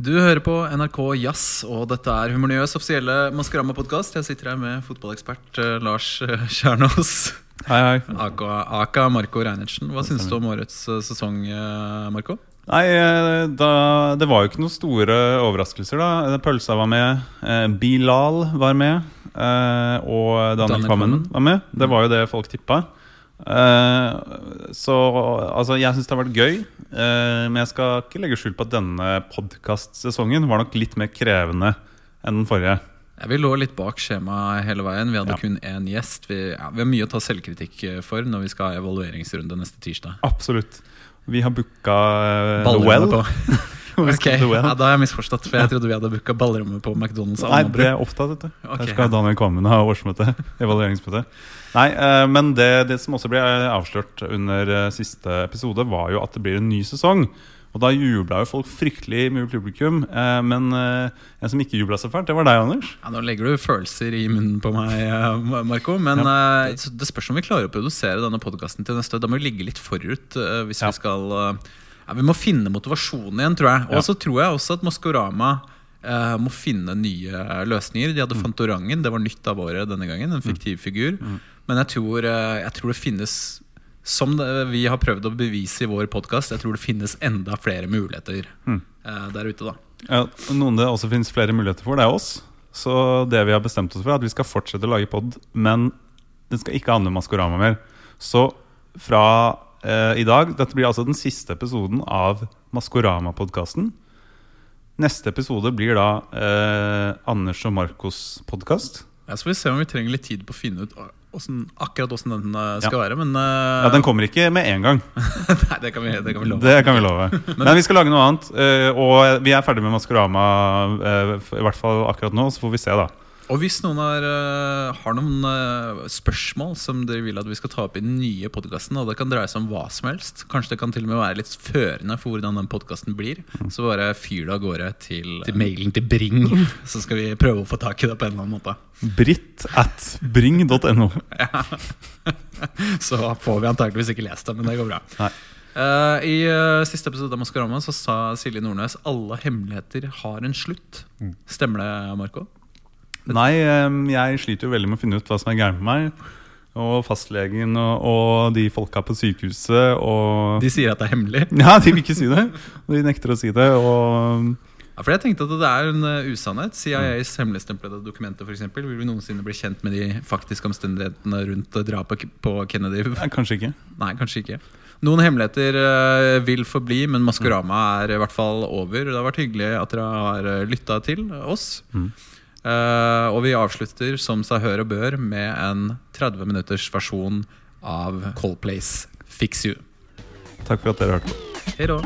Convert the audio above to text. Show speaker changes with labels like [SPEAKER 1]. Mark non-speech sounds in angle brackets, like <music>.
[SPEAKER 1] Du hører på NRK Jazz, og dette er Humorniøs offisielle Maskorama-podkast. Jeg sitter her med fotballekspert eh, Lars eh, Kjernås.
[SPEAKER 2] Hei, hei.
[SPEAKER 1] Aka, aka Marco Reinertsen. Hva syns du om årets eh, sesong, Marco?
[SPEAKER 2] Nei, da, det var jo ikke noen store overraskelser, da. Pølsa var med. Bilal var med. Og Daniel
[SPEAKER 1] Daniel
[SPEAKER 2] Kvammen. var med. Det var jo det folk tippa. Eh, så altså, jeg syns det har vært gøy. eh, men jeg skal ikke legge skjul på at denne podkastsesongen var nok litt mer krevende enn den forrige.
[SPEAKER 1] Ja, vi lå litt bak skjemaet hele veien. Vi hadde
[SPEAKER 2] Ja.
[SPEAKER 1] kun én gjest. Vi, ja, vi har mye å ta selvkritikk eh, for når vi skal ha evalueringsrunde neste tirsdag.
[SPEAKER 2] Absolutt. Vi har booka uh, Well.
[SPEAKER 1] Ok, ja, Da har jeg misforstått, for jeg trodde vi hadde booka ballrommet på McDonald's.
[SPEAKER 2] Nei, det er opptatt, vet du.
[SPEAKER 1] Okay.
[SPEAKER 2] Her skal Daniel Kvammen ha årsmøte. <laughs> Evalueringsmøte. Nei, eh, men det, det som også ble avslørt under eh, siste episode, var jo at det blir en ny sesong. Og da jubla jo folk fryktelig mye publikum. Eh, men eh, en som ikke jubla så fælt, det var deg, Anders.
[SPEAKER 1] Ja, nå legger du følelser i munnen på meg, eh, Marco. Men ja. det spørs om vi klarer å produsere denne podkasten til neste. Da må vi ligge litt forut eh, hvis
[SPEAKER 2] Ja.
[SPEAKER 1] vi skal eh, ja, Vi må finne motivasjonen igjen, tror jeg. Og så tror jeg også at Maskorama eh, må finne nye eh, løsninger. De hadde
[SPEAKER 2] Mm.
[SPEAKER 1] Fantorangen, det var nytt av året denne gangen. En fiktiv figur.
[SPEAKER 2] Mm.
[SPEAKER 1] Men jeg tror, eh, jeg tror det finnes som det, vi har prøvd å bevise i vår podkast, jeg tror det finnes enda flere muligheter
[SPEAKER 2] Mm.
[SPEAKER 1] eh, der ute. da
[SPEAKER 2] Ja, noen det også finnes flere muligheter for, det er oss. Så det vi har bestemt oss for, er at vi skal fortsette å lage pod, men den skal ikke handle om Maskorama mer. Så fra eh, i dag Dette blir altså den siste episoden av Maskorama-podkasten. Neste episode blir da eh, Anders og Marcos podkast.
[SPEAKER 1] Ja, så får vi se om vi trenger litt tid på å finne ut hvordan, akkurat åssen den skal skal være. Men uh...
[SPEAKER 2] Ja, Den kommer ikke med en gang. <laughs>
[SPEAKER 1] Nei, det kan vi, det kan vi love.
[SPEAKER 2] Det kan vi love. <laughs> Men vi skal lage noe annet. eh, Og vi er ferdig med Maskorama, eh, i hvert fall akkurat nå. Så får vi se, da.
[SPEAKER 1] Og hvis noen har, eh, har noen eh, spørsmål som dere vil at vi skal ta opp i den nye podkasten, og det kan dreie seg om hva som helst, kanskje det kan til og med være litt førende for hvordan den podkasten blir, så bare fyr det av gårde til, til mailen til Bring, <laughs> så skal vi prøve å få tak i det på en eller annen måte.
[SPEAKER 2] Britt at bring.no. <laughs> Ja.
[SPEAKER 1] Så får vi antakeligvis ikke lest det, men det går bra.
[SPEAKER 2] Nei.
[SPEAKER 1] Uh, I uh, siste episode av Maskorama så sa Silje Nordnes alle hemmeligheter har en slutt. Stemmer det, Marco? <laughs>
[SPEAKER 2] Nei, jeg sliter jo veldig med å finne ut hva som er gærent med meg. Og fastlegen og, og de folka på sykehuset og
[SPEAKER 1] De sier at det er hemmelig. <laughs>
[SPEAKER 2] Ja, de vil ikke si det. De nekter å si det. Og
[SPEAKER 1] Ja, for jeg tenkte at det er en eh, usannhet. CIAs hemmeligstemplede dokumenter for eksempel, Vil vi noensinne bli kjent med de faktiske omstendighetene rundt eh, drapet på Kennedy?
[SPEAKER 2] nei, kanskje ikke.
[SPEAKER 1] Nei, kanskje ikke. Noen hemmeligheter eh, vil forbli, men Maskorama er i hvert fall over. Det har vært hyggelig at dere har lytta til oss.
[SPEAKER 2] Mm.
[SPEAKER 1] Eh, og vi avslutter som seg hør og bør med en 30 minutters versjon av Coldplays Fix You.
[SPEAKER 2] Takk for at dere hørte på.
[SPEAKER 1] Hei då.